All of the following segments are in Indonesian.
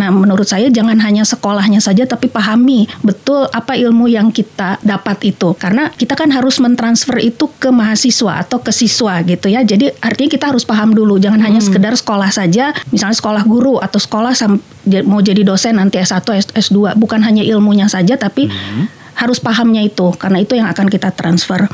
Nah, menurut saya jangan hanya sekolahnya saja tapi pahami betul apa ilmu yang kita dapat itu. Karena kita kan harus mentransfer itu ke mahasiswa atau ke siswa gitu ya. Jadi artinya kita harus paham dulu, jangan hanya sekedar sekolah saja, misalnya sekolah guru atau sekolah mau jadi dosen nanti S1 S- S2, bukan hanya ilmunya saja tapi harus pahamnya itu karena itu yang akan kita transfer.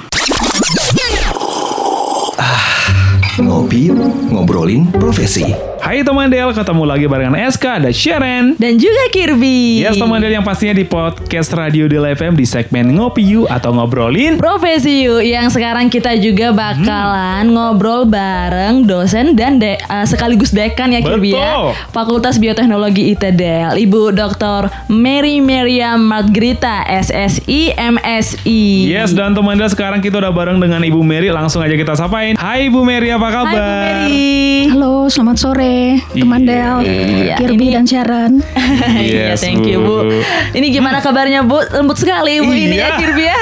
Ngopi yuk, ngobrolin profesi. Hai teman Del, ketemu lagi barengan SK, ada Sharon. Dan juga Kirby. Yes teman Del yang pastinya di podcast Radio Del FM di segmen Ngopi You atau Ngobrolin. Profesi yuk yang sekarang kita juga bakalan ngobrol bareng dosen dan de- uh, sekaligus dekan ya Kirby ya. Betul. Fakultas Bioteknologi ITDL, Ibu Dr. Mary Meriam Margrita SSI MSI. Yes dan teman Del sekarang kita udah bareng dengan Ibu Mary, langsung aja kita sapain. Hai Ibu Mary, apa Hai kabar? Mary. Halo, selamat sore teman Iya. Del, Iya, Kirby ini- dan Sharon. Iya, Yes, thank you Bu. Bu. Ini gimana kabarnya Bu? Lembut sekali Bu ini Iya. ya Kirby ya.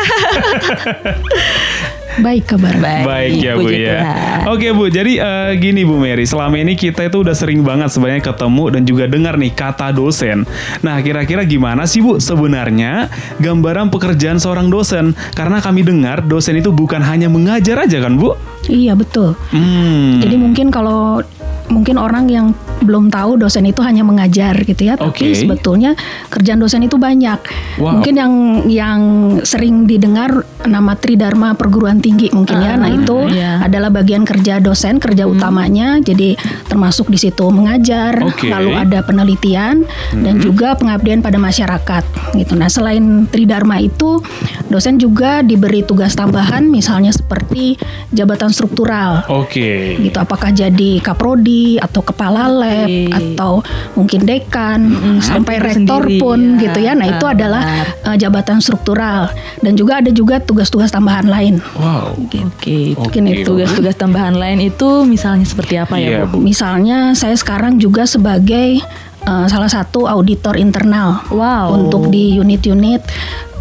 Baik kabar. Baik ya Bu ya. Tuhan. Oke Bu, jadi eh, gini Bu Mary, selama ini kita itu udah sering banget sebenarnya ketemu dan juga dengar nih kata dosen. Nah kira-kira gimana sih Bu sebenarnya gambaran pekerjaan seorang dosen? Karena kami dengar dosen itu bukan hanya mengajar aja kan Bu? Iya betul. Hmm. Jadi mungkin kalau mungkin orang yang belum tahu dosen itu hanya mengajar gitu ya, tapi sebetulnya kerjaan dosen itu banyak. Wow. Mungkin yang yang sering didengar nama Tridharma perguruan tinggi mungkin ya. Nah, itu iya. adalah bagian kerja dosen, kerja utamanya. Jadi termasuk di situ mengajar, Oke. lalu ada penelitian dan juga pengabdian pada masyarakat gitu. Nah, selain Tridharma itu dosen juga diberi tugas tambahan misalnya seperti jabatan struktural Oke. gitu apakah jadi kaprodi atau kepala lab Oke. atau mungkin dekan sampai itu rektor sendiri, pun ya. gitu ya nah itu Benar. adalah uh, jabatan struktural dan juga ada juga tugas-tugas tambahan lain Wow. Oke, Oke, mungkin itu tugas-tugas tambahan lain itu misalnya seperti apa Iya, ya Bu? misalnya saya sekarang juga sebagai uh, salah satu auditor internal Wow. untuk di unit-unit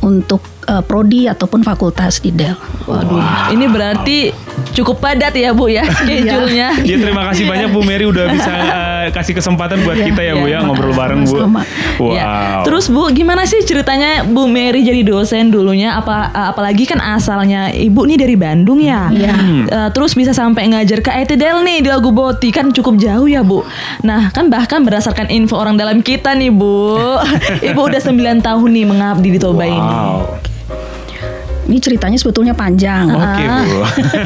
untuk uh, prodi ataupun fakultas di Dell Waduh, ini berarti cukup padat ya Bu ya schedule-nya. Ya terima kasih banyak Bu Mary udah bisa eh, kasih kesempatan buat kita ya Bu ya Iya, ngobrol bareng Bu. sama-sama. Wow. Ya. Terus Bu, gimana sih ceritanya Bu Mary jadi dosen dulunya? Apa apalagi kan asalnya Ibu nih dari Bandung ya. Iya. Eh, terus bisa sampai ngajar ke ITDL nih di Lagu Boti kan cukup jauh ya Bu. Nah kan bahkan berdasarkan info orang dalam kita nih Bu, Ibu udah 9 tahun nih mengabdi di Toba ini. Wow. ini ceritanya sebetulnya panjang Oke Bu.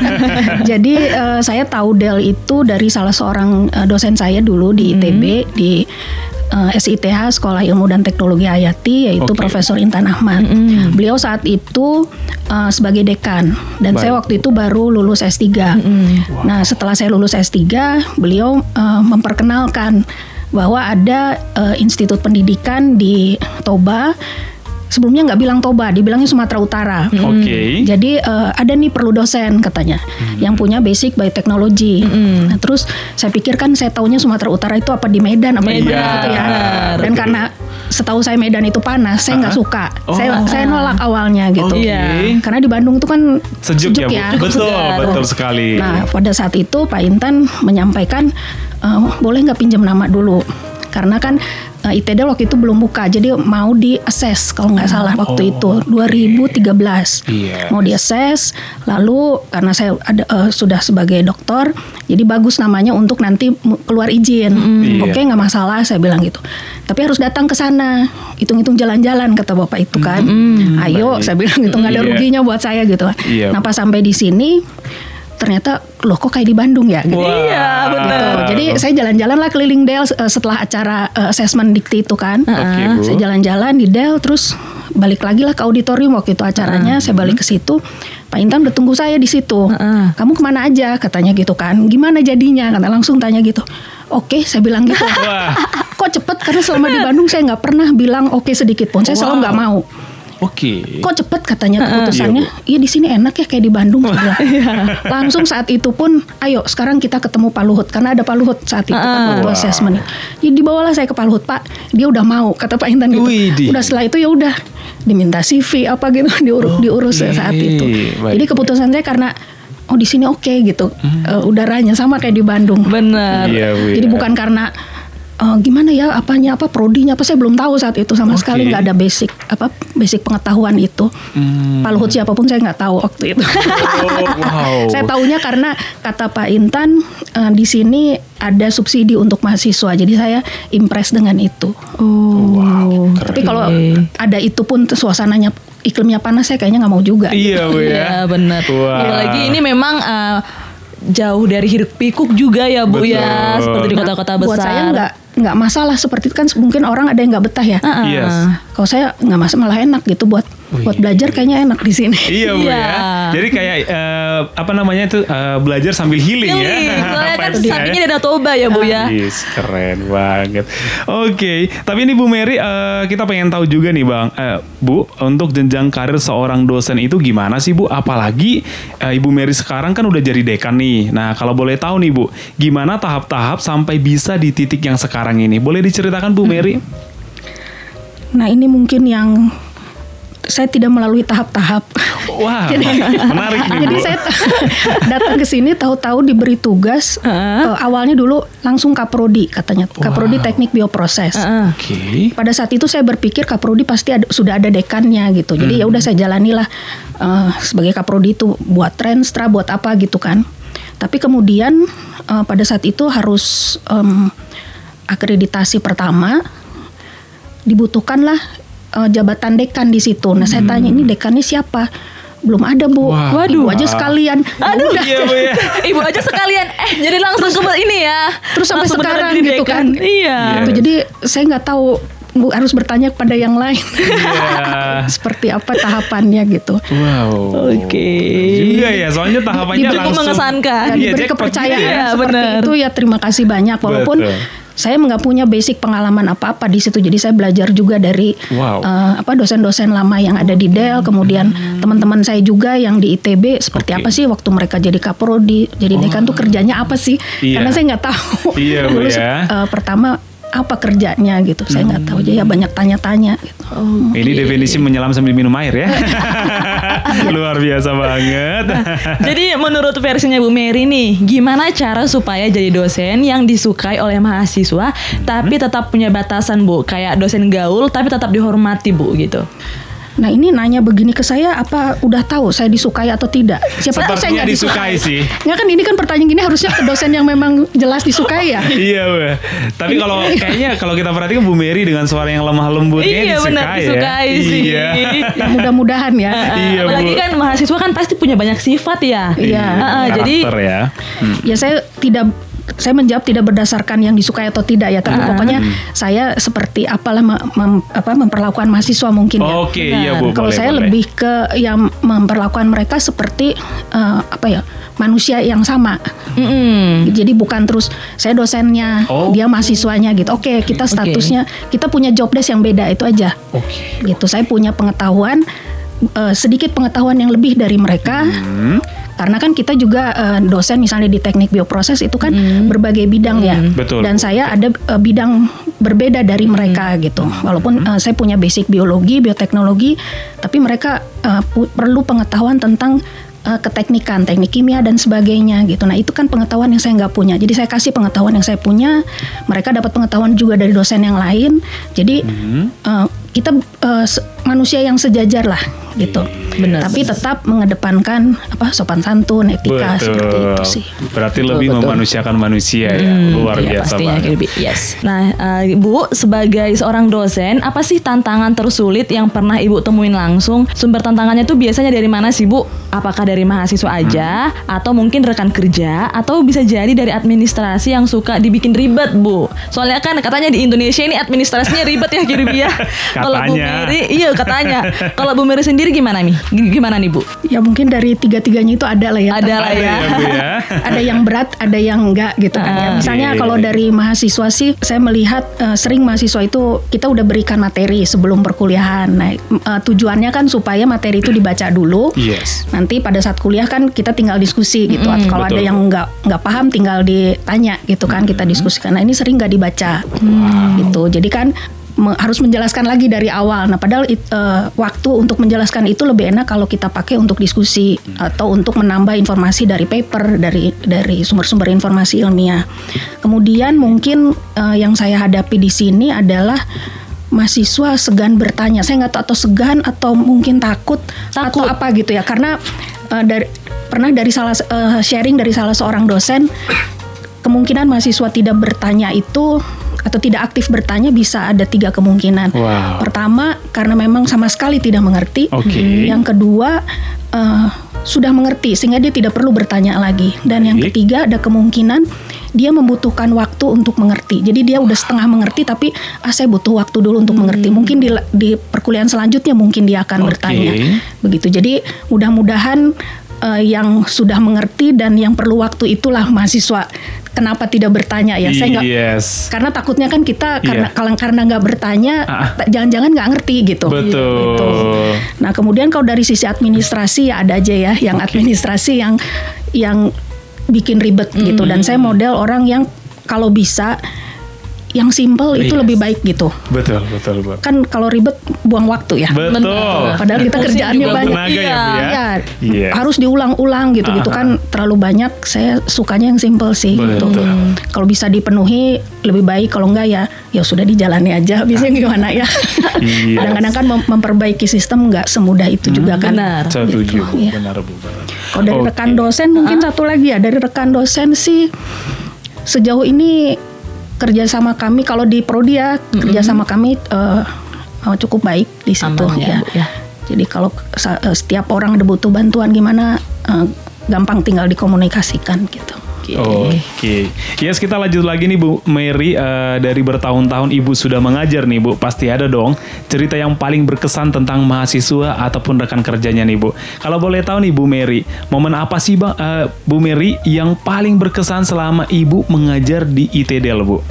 Jadi eh, saya tahu Del itu dari salah seorang eh, dosen saya dulu di ITB di eh, SITH Sekolah Ilmu dan Teknologi Hayati yaitu Oke. Profesor Intan Ahmad. Beliau saat itu eh, sebagai dekan dan saya Baik. waktu itu baru lulus S3. Nah, setelah saya lulus S3, beliau eh, memperkenalkan bahwa ada eh, institut pendidikan di Toba. Sebelumnya nggak bilang Toba, dibilangnya Sumatera Utara. Oke. Jadi eh, ada nih perlu dosen katanya yang punya basic bioteknologi. Nah, terus saya pikir kan saya taunya Sumatera Utara itu apa di Medan apa di Medan, mana gitu ya. Dan Betul. karena setahu saya Medan itu panas, saya nggak suka. Oh. Saya saya nolak awalnya gitu. Oke. Iya. Karena di Bandung itu kan Sejuk, ya, Bu. Betul, segar. betul sekali. Nah, pada saat itu Pak Intan menyampaikan eh, boleh nggak pinjam nama dulu. Karena kan eh, ITD waktu itu belum buka, jadi mau di assess kalau nggak salah waktu Oh, itu 2013 Yes. mau di assess. Lalu karena saya ada eh, sudah sebagai dokter, jadi bagus namanya untuk nanti keluar izin. Iya. Oke nggak masalah, saya bilang gitu. Tapi harus datang ke sana, hitung-hitung jalan-jalan kata bapak itu kan. Ayo, Baik. saya bilang gitu nggak ada Iya. ruginya buat saya gitu. Iya. Nah pas sampai di sini ternyata loh kok kayak di Bandung ya gitu. Wah. Iya, betul. Gitu. Jadi saya jalan-jalan lah keliling Del eh, setelah acara eh, assessment dikti itu kan. Oke, Bu. Saya jalan-jalan di Del terus balik lagi lah ke auditorium waktu itu acaranya. Saya balik ke situ. Pak Intan udah tunggu saya di situ. Heeh. Kamu ke mana aja katanya gitu kan. Gimana jadinya? Kata langsung tanya gitu. Oke, saya bilang gitu. Wah. Kok cepet? Karena selama di Bandung saya nggak pernah bilang oke sedikit pun. Saya selalu Wow. nggak mau. Oke. Kok cepet katanya keputusannya? Iya di sini enak ya kayak di Bandung. saya bilang. Langsung saat itu pun, ayo sekarang kita ketemu Pak Luhut karena ada Pak Luhut saat itu kan waktu assessment. Ya dibawalah saya ke Pak Luhut Pak. Dia udah mau kata Pak Intan gitu. Widih. Udah setelah itu ya udah diminta CV apa gitu diurus diurus ya saat itu. baik, Jadi keputusan saya karena oh di sini oke gitu Eh, udaranya sama kayak di Bandung. Bener. Iya, Bu. Jadi ya. bukan karena "Eh, gimana ya apanya apa prodinya apa saya belum tahu saat itu sama Oke. sekali nggak ada basic apa basic pengetahuan itu. Hmm. Pak Luhut siapa pun saya nggak tahu waktu itu. Oh, wow. saya tahunya karena kata Pak Intan eh, di sini ada subsidi untuk mahasiswa. Jadi saya impress dengan itu. Oh. Tapi kalau ada itu pun suasananya iklimnya panas saya kayaknya nggak mau juga. Iya bu ya. Iya benar. Wah. Apalagi ini memang uh, jauh dari hiruk pikuk juga ya bu ya, Betul. seperti di kota-kota besar. Buat saya nggak nggak masalah seperti itu kan mungkin orang ada yang nggak betah ya. Ah. Yes. Kalau saya nggak masalah malah enak gitu buat buat belajar kayaknya enak di sini. Iya bu Iya. ya. Jadi kayak eh, apa namanya itu eh, belajar sambil healing, Healing, ya. soalnya kan sampingnya ada Toba ya bu ya. Yes, keren banget. Oke, tapi ini Bu Mary eh, kita pengen tahu juga nih Bang, Eh, Bu, untuk jenjang karir seorang dosen itu gimana sih Bu? Apalagi eh, Ibu Mary sekarang kan udah jadi dekan nih. Nah, kalau boleh tahu nih Bu, gimana tahap-tahap sampai bisa di titik yang sekarang ini? Boleh diceritakan Bu Mary? Nah ini mungkin yang saya tidak melalui tahap-tahap. Wah, Jadi- menarik nih Jadi Bu. saya datang ke sini tahu-tahu diberi tugas Heeh. eh, awalnya dulu langsung kaprodi katanya kaprodi teknik bioproses. Ah. Oke. Pada saat itu saya berpikir kaprodi pasti ada- sudah ada dekannya gitu. Jadi ya udah saya jalanilah eh, sebagai kaprodi itu buat trenstra buat apa gitu kan. Tapi kemudian eh, pada saat itu harus em, akreditasi pertama dibutuhkanlah eh, jabatan dekan di situ. Nah saya tanya ini dekannya siapa? Belum ada bu. Wah. Waduh. Waduh. aja sekalian. Aduh, Udah. Iya Bu ya. Ibu aja sekalian eh jadi langsung ke ini ya. Terus sampai Langsung sekarang gitu dekan. kan. Iya. Gitu, jadi saya nggak tahu bu, harus bertanya kepada yang lain. Iya. Seperti apa tahapannya gitu. Wow. Oke. Juga ya, soalnya tahapannya Diberi langsung mengesankan. Dan Iya, diberi kepercayaan ya. Iya, seperti benar. itu ya terima kasih banyak walaupun Betul. Saya nggak punya basic pengalaman apa-apa di situ jadi saya belajar juga dari Wow. eh, apa dosen-dosen lama yang ada di Del kemudian teman-teman saya juga yang di ITB seperti Oke. apa sih waktu mereka jadi kaprodi jadi dekan tuh kerjanya apa sih Iya. karena saya nggak tahu Iya, dulu ya. eh, pertama apa kerjanya gitu saya nggak tahu jadi ya banyak tanya-tanya gitu. Ini definisi menyelam sambil minum air ya. Luar biasa banget. Jadi menurut versinya Bu Mary nih, gimana cara supaya jadi dosen yang disukai oleh mahasiswa tapi tetap punya batasan Bu, kayak dosen gaul tapi tetap dihormati Bu gitu. Nah ini nanya begini ke saya apa udah tahu saya disukai atau tidak? Siapa tahu saya nggak disukai sih. Nggak kan ini kan pertanyaan gini harusnya ke dosen yang memang jelas disukai ya. iya, Bu. Tapi kalau kayaknya kalau kita perhatikan Bu Mary dengan suara yang lemah lembut iya benar disukai disukai ya. sih. Iya. Ya mudah-mudahan ya. Iya, Bu. Apalagi kan mahasiswa kan pasti punya banyak sifat ya. Iya. Heeh, jadi Karakter ya. Hmm. Ya saya tidak saya menjawab tidak berdasarkan yang disukai atau tidak ya, tapi pokoknya saya seperti apalah mem- mem- apa memperlakukan mahasiswa mungkin ya. Oke, iya Bu. Kalau boleh, saya boleh. lebih ke yang memperlakukan mereka seperti eh, apa ya manusia yang sama. mm-mm. Jadi bukan terus saya dosennya, Oh. dia mahasiswanya gitu. Oke, kita statusnya kita punya job desk yang beda itu aja. Oke. Gitu. Saya punya pengetahuan eh, sedikit pengetahuan yang lebih dari mereka. Hmm. Karena kan kita juga eh, dosen misalnya di teknik bioproses itu kan berbagai bidang ya. Betul. Dan saya ada eh, bidang berbeda dari mereka gitu. Walaupun eh, saya punya basic biologi, bioteknologi, tapi mereka pu- perlu pengetahuan tentang keteknikan, teknik kimia dan sebagainya gitu. Nah itu kan pengetahuan yang saya nggak punya. Jadi saya kasih pengetahuan yang saya punya, mereka dapat pengetahuan juga dari dosen yang lain. Jadi eh, kita eh, se- manusia yang sejajar lah gitu. Benar. Tapi tetap mengedepankan apa sopan santun, etika seperti itu sih. Berarti Betul, lebih betul. memanusiakan manusia ya. Luar Iya, biasa pastinya banget. Kirby. Yes. Nah, eh, Bu, sebagai seorang dosen, apa sih tantangan tersulit yang pernah Ibu temuin langsung? Sumber tantangannya tuh biasanya dari mana sih, Bu? Apakah dari mahasiswa aja atau mungkin rekan kerja atau bisa jadi dari administrasi yang suka dibikin ribet, Bu? Soalnya kan katanya di Indonesia ini administrasinya ribet ya, Kirby ya. Kalau Bu Katanya. Mary, iya katanya. Kalau Bu Mary sendiri gimana nih? G- Gimana nih, Bu? Ya mungkin dari tiga-tiganya itu ada lah ya. Ada lah ya. ya, Bu ya. ada yang berat, ada yang enggak gitu kan ya. Ah. Misalnya Oke. kalau dari mahasiswa sih saya melihat eh, sering mahasiswa itu kita udah berikan materi sebelum perkuliahan. Nah, eh, tujuannya kan supaya materi itu dibaca dulu. Yes. Nanti pada saat kuliah kan kita tinggal diskusi gitu. Atau kalau ada yang nggak nggak paham tinggal ditanya gitu kan kita diskusikan. Nah ini sering nggak dibaca gitu. Jadi kan me- harus menjelaskan lagi dari awal. Nah, padahal it- eh, waktu untuk menjelaskan itu lebih enak kalau kita pakai untuk diskusi atau untuk menambah informasi dari paper dari dari sumber-sumber informasi ilmiah. Kemudian mungkin eh, yang saya hadapi di sini adalah mahasiswa segan bertanya. Saya nggak tahu atau segan atau mungkin takut, Takut. atau apa gitu ya. Karena eh, dari pernah dari salah eh, sharing dari salah seorang dosen kemungkinan mahasiswa tidak bertanya itu atau tidak aktif bertanya bisa ada tiga kemungkinan. Wow. Pertama karena memang sama sekali tidak mengerti. Oke. Yang kedua eh, sudah mengerti sehingga dia tidak perlu bertanya lagi. Dan yang Baik. ketiga ada kemungkinan dia membutuhkan waktu untuk mengerti. Jadi dia udah setengah mengerti tapi ah saya butuh waktu dulu untuk mengerti. Mungkin di di perkuliahan selanjutnya mungkin dia akan Oke. bertanya. Begitu. Jadi mudah-mudahan eh, yang sudah mengerti dan yang perlu waktu itulah mahasiswa kenapa tidak bertanya ya saya nggak Yes. karena takutnya kan kita karena Iya. kalau karena nggak bertanya Ah. ta- jangan-jangan nggak ngerti gitu Betul. Gitu. nah kemudian kalau dari sisi administrasi ya ada aja ya yang administrasi yang yang bikin ribet gitu dan saya model orang yang kalau bisa yang simple itu Yes. lebih baik gitu Betul, betul, betul. kan kalau ribet buang waktu ya Betul. Padahal kita kerjaannya banyak. Tenaga ya, Bu, ya? Iya, Iya. harus diulang-ulang gitu-gitu Ah, kan terlalu banyak. Saya sukanya yang simple sih gitu. Betul. Kalau bisa dipenuhi lebih baik. Kalau enggak ya ya sudah dijalani aja. Biasanya gimana ya? Yes. Kadang-kadang kan mem- memperbaiki sistem nggak semudah itu juga kan. Benar. Setuju, Bu. Iya. benar Bu. benar. Kalau dari Oke. rekan dosen mungkin satu lagi ya dari rekan dosen sih sejauh ini kerjasama kami kalau di prodi ya kerjasama kami eh, eh, cukup baik di situ Aman ya, ya. Ya. Jadi kalau eh, setiap orang ada butuh bantuan gimana eh, gampang tinggal dikomunikasikan gitu. Oke, yes kita lanjut lagi nih Bu Mary Eh, dari bertahun-tahun Ibu sudah mengajar nih Bu, pasti ada dong cerita yang paling berkesan tentang mahasiswa ataupun rekan kerjanya nih Bu. Kalau boleh tahu nih Bu Mary, momen apa sih Bang eh, Bu Mary yang paling berkesan selama Ibu mengajar di ITDL Bu?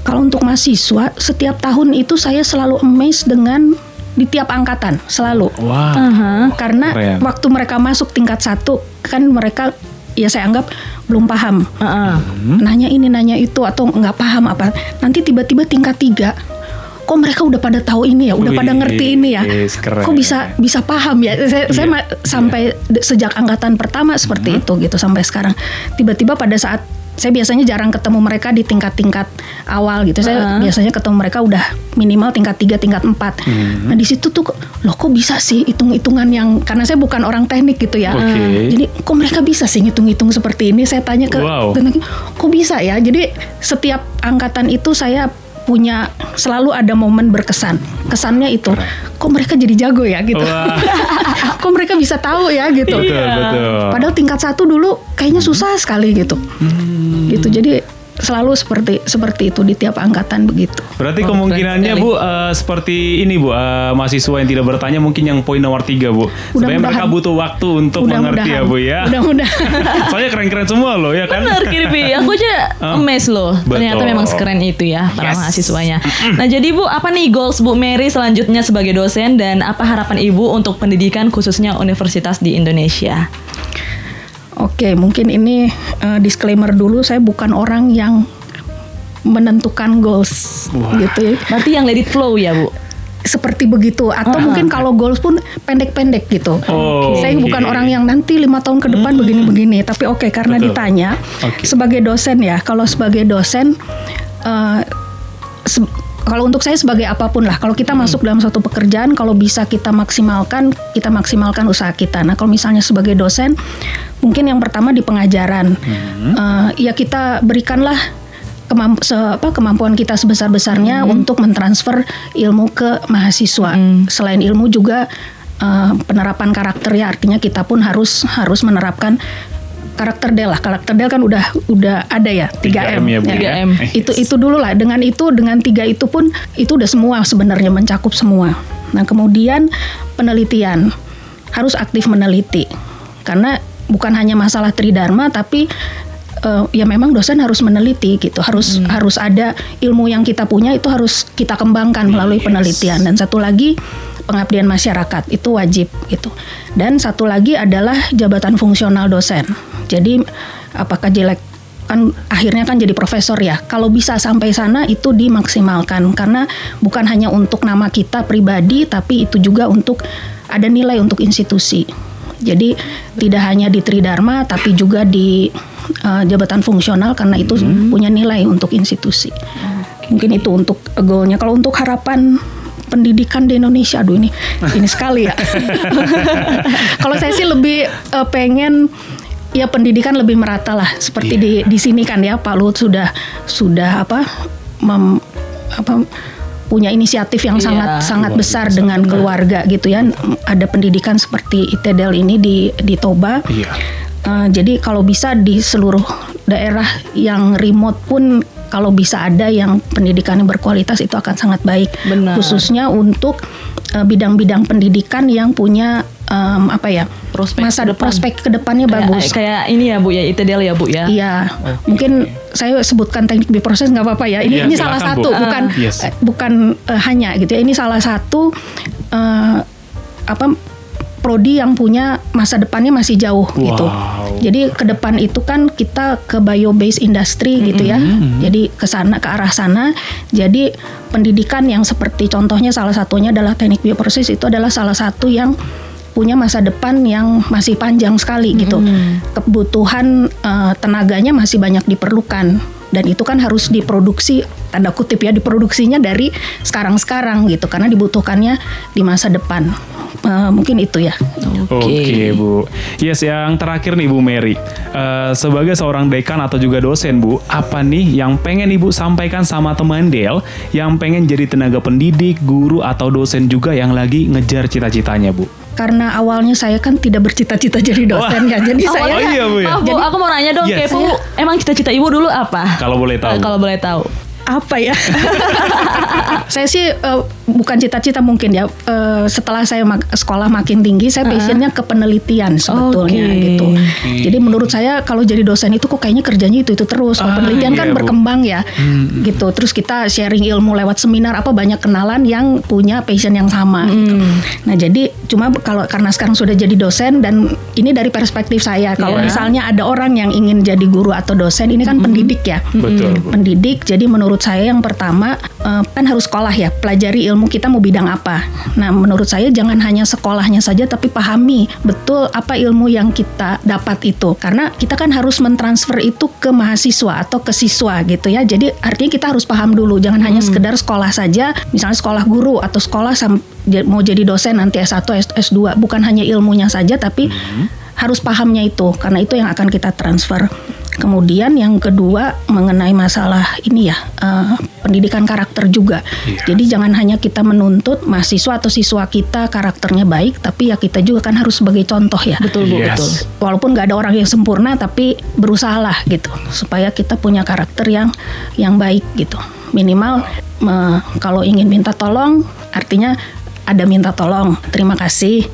Kalau untuk mahasiswa setiap tahun itu saya selalu amazed dengan di tiap angkatan selalu. Wah, Aha. Karena Keren. waktu mereka masuk tingkat satu kan mereka ya saya anggap belum paham. Heeh. Nanya ini nanya itu atau nggak paham apa. Nanti tiba-tiba tingkat tiga kok mereka udah pada tahu ini ya, udah pada Wih, ngerti ini ya. yes, keren. Kok bisa bisa paham ya? Saya, saya Iya, sampai de- sejak angkatan pertama seperti itu gitu sampai sekarang. Tiba-tiba pada saat saya biasanya jarang ketemu mereka di tingkat-tingkat awal gitu. Saya biasanya ketemu mereka udah minimal tingkat 3, tingkat 4. Nah, di situ tuh loh kok bisa sih hitung-hitungan yang karena saya bukan orang teknik gitu ya. Oke. Jadi kok mereka bisa sih ngitung-hitung seperti ini? Saya tanya ke Wow. dan kok bisa ya? Jadi setiap angkatan itu saya punya selalu ada momen berkesan. Kesannya itu, kok mereka jadi jago ya gitu. Kok mereka bisa tahu ya gitu. betul betul. Padahal tingkat satu dulu kayaknya susah sekali gitu. Hmm. Gitu. Jadi selalu seperti seperti itu di tiap angkatan begitu. Berarti Oh, kemungkinannya keren Bu eh, seperti ini Bu eh, mahasiswa yang tidak bertanya mungkin yang poin nomor tiga Bu. Sebenarnya mereka butuh waktu untuk mengerti ya Bu ya. Mudah-mudahan. Soalnya keren-keren semua loh ya kan. Benar Kirby, aku aja amazed loh. Ternyata Betul. memang sekeren itu ya para Yes. mahasiswanya. Nah jadi Bu, apa nih goals Bu Mary selanjutnya sebagai dosen dan apa harapan Ibu untuk pendidikan khususnya universitas di Indonesia? Oke, mungkin ini eh, disclaimer dulu saya bukan orang yang menentukan goals gitu ya. Berarti yang let it flow ya Bu? seperti begitu atau mungkin kalau goals pun pendek-pendek gitu. Oh, Saya bukan orang yang nanti lima tahun ke depan begini-begini, tapi oke karena Betul. ditanya Oke. sebagai dosen ya, kalau sebagai dosen eh, se- kalau untuk saya sebagai apa pun lah, kalau kita masuk dalam suatu pekerjaan, kalau bisa kita maksimalkan, kita maksimalkan usaha kita. Nah, kalau misalnya sebagai dosen, mungkin yang pertama di pengajaran, Eh, ya kita berikanlah kemamp- se- apa, kemampuan kita sebesar-besarnya untuk mentransfer ilmu ke mahasiswa. Selain ilmu juga eh, penerapan karakter ya, artinya kita pun harus harus menerapkan karakter del lah. Karakter del kan udah udah ada ya 3M. 3M ya, Bu, ya. 3M. Itu itu dulu lah. Dengan itu dengan tiga itu pun itu udah semua sebenarnya mencakup semua. Nah, kemudian penelitian harus aktif meneliti. Karena bukan hanya masalah tridharma tapi eh, ya memang dosen harus meneliti gitu. Harus harus ada ilmu yang kita punya itu harus kita kembangkan melalui penelitian. Dan satu lagi pengabdian masyarakat itu wajib gitu. Dan satu lagi adalah jabatan fungsional dosen. Jadi apakah jelek kan akhirnya kan jadi profesor ya. Kalau bisa sampai sana itu dimaksimalkan karena bukan hanya untuk nama kita pribadi tapi itu juga untuk ada nilai untuk institusi. Jadi tidak hanya di Tridharma tapi juga di uh, jabatan fungsional karena itu punya nilai untuk institusi. Mungkin itu untuk goalnya. Kalau untuk harapan pendidikan di Indonesia, aduh ini ini sekali ya. Kalau saya sih lebih uh, pengen ya pendidikan lebih merata lah seperti di di sini kan ya Pak Luhut sudah sudah apa mem, apa punya inisiatif yang Iya, sangat sangat luar besar dengan keluarga gitu ya ada pendidikan seperti ITEDEL ini di di Toba Iya. Uh, jadi kalau bisa di seluruh daerah yang remote pun kalau bisa ada yang pendidikan yang berkualitas itu akan sangat baik Benar. khususnya untuk uh, bidang-bidang pendidikan yang punya um, apa ya Prospek masa ke depan. prospek ke depannya Kayak- bagus Kayak ini ya Bu ya, ITDL ya Bu ya. Iya, mungkin saya sebutkan teknik biproses nggak apa-apa ya. Ini Iya, ini silakan, salah Bu. satu, Ah. bukan Yes. eh, bukan eh, hanya gitu ya. Ini salah satu eh, apa prodi yang punya masa depannya masih jauh gitu. Wow. Jadi ke depan itu kan kita ke bio based industry gitu ya. Jadi ke sana ke arah sana. Jadi pendidikan yang seperti contohnya salah satunya adalah teknik bioproses itu adalah salah satu yang punya masa depan yang masih panjang sekali gitu. Kebutuhan eh, tenaganya masih banyak diperlukan dan itu kan harus diproduksi tanda kutip ya diproduksinya dari sekarang-sekarang gitu karena dibutuhkannya di masa depan. Eh, mungkin itu ya. Oke Bu. Yes yang terakhir nih Bu Mary. Eh, sebagai seorang dekan atau juga dosen Bu, apa nih yang pengen Ibu sampaikan sama teman Del yang pengen jadi tenaga pendidik, guru atau dosen juga yang lagi ngejar cita-citanya Bu? Karena awalnya saya kan tidak bercita-cita jadi dosen ya. Jadi saya Oh iya, Bu, ya? Maaf, Bu, Jadi- aku mau nanya dong, Yes. kepo Bu, emang cita-cita Ibu dulu apa? Kalau boleh tahu. Eh, kalau boleh tahu. Apa ya? saya sih eh, bukan cita-cita mungkin ya. Eh, setelah saya mak- sekolah makin tinggi, saya passionnya ke penelitian sebetulnya Oke. gitu. Jadi menurut saya kalau jadi dosen itu kok kayaknya kerjanya itu itu terus. Kalau Ah, penelitian iya, kan Bu. berkembang ya, gitu. Terus kita sharing ilmu lewat seminar apa banyak kenalan yang punya passion yang sama. gitu. Nah jadi cuma kalau karena sekarang sudah jadi dosen dan ini dari perspektif saya. Kalau Iya. misalnya ada orang yang ingin jadi guru atau dosen, ini kan pendidik ya Betul Bu. pendidik. Jadi menurut saya yang pertama eh, kan harus sekolah ya, pelajari ilmu kita mau bidang apa. Nah, menurut saya jangan hanya sekolahnya saja tapi pahami betul apa ilmu yang kita dapat itu. Karena kita kan harus mentransfer itu ke mahasiswa atau ke siswa gitu ya. Jadi artinya kita harus paham dulu, jangan hanya sekedar sekolah saja, misalnya sekolah guru atau sekolah mau jadi dosen nanti S1, S- S2, bukan hanya ilmunya saja tapi harus pahamnya itu karena itu yang akan kita transfer. Kemudian yang kedua mengenai masalah ini ya eh, pendidikan karakter juga. Iya. Jadi jangan hanya kita menuntut mahasiswa atau siswa kita karakternya baik, tapi ya kita juga kan harus sebagai contoh ya. Betul Bu, Yes. betul. Walaupun nggak ada orang yang sempurna, tapi berusahalah gitu supaya kita punya karakter yang yang baik gitu. Minimal me- kalau ingin minta tolong, artinya ada minta tolong, terima kasih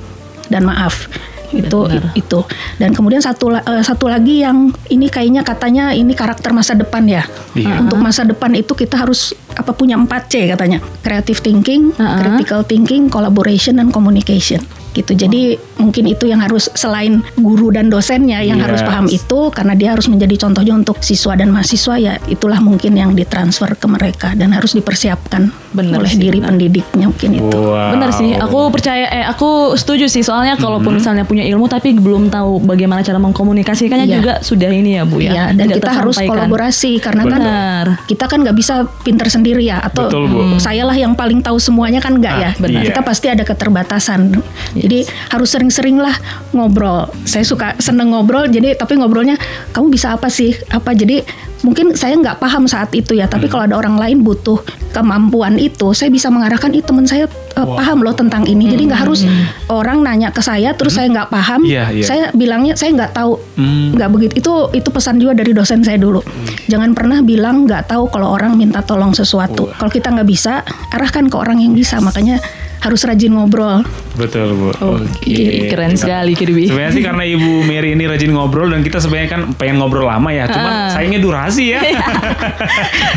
dan maaf itu Benar. itu dan kemudian satu eh, satu lagi yang ini kayaknya katanya ini karakter masa depan ya Iya. untuk masa depan itu kita harus apa punya 4 C katanya creative thinking Uh-uh. critical thinking collaboration dan communication gitu jadi mungkin itu yang harus selain guru dan dosennya yang Yes. harus paham itu karena dia harus menjadi contohnya untuk siswa dan mahasiswa ya itulah mungkin yang ditransfer ke mereka dan harus dipersiapkan Benar oleh sih, diri benar. pendidiknya mungkin itu Wow. Benar sih, aku percaya eh aku setuju sih soalnya kalaupun misalnya punya ilmu tapi belum tahu bagaimana cara mengkomunikasikannya Iya. juga sudah ini ya Bu ya. Iya, dan Tidak kita harus kolaborasi karena Benar. kan kita kan nggak bisa pinter sendiri ya atau Betul, Bu. sayalah yang paling tahu semuanya kan nggak Ah, ya. benar. Kita pasti ada keterbatasan. Jadi harus sering-sering lah ngobrol. Saya suka seneng ngobrol. Jadi tapi ngobrolnya kamu bisa apa sih? Apa jadi mungkin saya nggak paham saat itu ya. Hmm. Tapi kalau ada orang lain butuh kemampuan itu, saya bisa mengarahkan. Ih teman saya eh, paham loh tentang ini. Jadi nggak harus orang nanya ke saya terus saya nggak paham. Hmm. Iya, iya. Saya bilangnya saya nggak tahu Hmm. nggak begitu itu itu pesan juga dari dosen saya dulu jangan pernah bilang nggak tahu kalau orang minta tolong sesuatu kalau kita nggak bisa arahkan ke orang yang bisa makanya harus rajin ngobrol. Betul bu. Oke, keren sekali Kirby. Sebenarnya sih karena Ibu Mary ini rajin ngobrol dan kita sebenarnya kan pengen ngobrol lama ya. Cuma Ah. sayangnya durasi ya.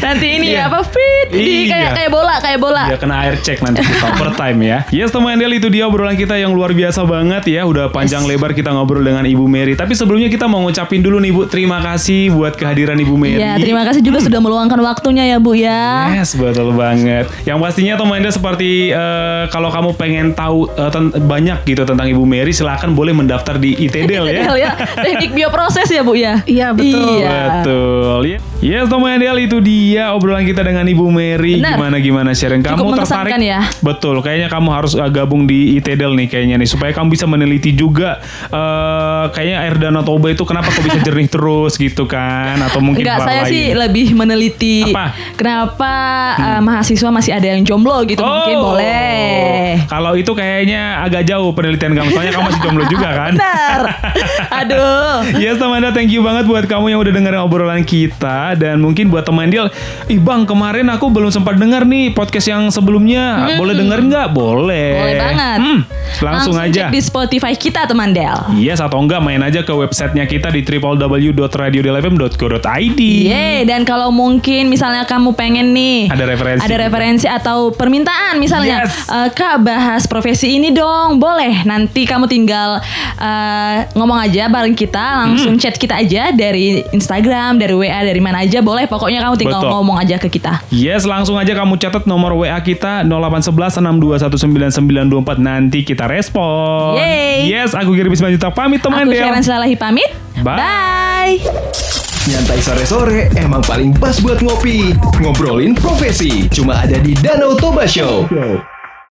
Nanti ini Iya. ya apa fit di Iya. kayak kayak bola kayak bola. Ya kena air cek nanti kita overtime ya. Yes teman Del itu dia obrolan kita yang luar biasa banget ya. Udah panjang lebar kita ngobrol dengan Ibu Mary. Tapi sebelumnya kita mau ngucapin dulu nih Bu, terima kasih buat kehadiran Ibu Mary. Ya, terima kasih juga sudah meluangkan waktunya ya Bu ya. Yes, betul banget. Yang pastinya teman Del seperti eh, kalau kamu pengen tahu eh, ten- banyak gitu tentang Ibu Mary, silahkan boleh mendaftar di ITDL ya. Del ya. Teknik bioproses ya Bu ya. Iya, betul. Iya. Betul. Ya. Yes, teman Del itu dia obrolan kita dengan Ibu Mary. Benar. Gimana gimana sharing kamu Cukup tertarik? ya. Betul. Kayaknya kamu harus uh, gabung di ITDL nih kayaknya nih supaya kamu bisa meneliti juga eh kayaknya air danau Toba itu kenapa kok bisa jernih terus gitu kan atau mungkin Enggak, saya lain. sih lebih meneliti Apa? kenapa uh, mahasiswa masih ada yang jomblo gitu mungkin Oh. boleh. Kalau itu kayaknya agak jauh penelitian kamu soalnya kamu masih jomblo juga kan. Benar. Aduh. Yes teman thank you banget buat kamu yang udah dengerin obrolan kita dan mungkin buat teman Del, ih bang kemarin aku belum sempat denger nih podcast yang sebelumnya, boleh denger nggak? Boleh. Hmm. Boleh banget. Hmm, langsung, aja. cek di Spotify kita teman Del. Yes atau enggak main aja ke websitenya kita di www.radiodelfm.co.id. Yeay, dan kalau mungkin misalnya kamu pengen nih Ada referensi. ada referensi atau permintaan misalnya Yes. eh, Kak bahas profesi ini dong, boleh. Nanti kamu tinggal eh, ngomong aja bareng kita, Hmm. langsung chat kita aja dari Instagram, dari WA, dari mana aja boleh. Pokoknya kamu tinggal Betul. ngomong aja ke kita. Yes, langsung aja kamu catat nomor WA kita 0811 6219924 nanti kita respon. Yeay. Yes, aku Giri Bismanjuta pamit teman Aku. Sharon Salahi pamit. Bye. Bye. Nyantai sore-sore emang paling pas buat ngopi. Ngobrolin profesi. Cuma ada di Danau Toba Show.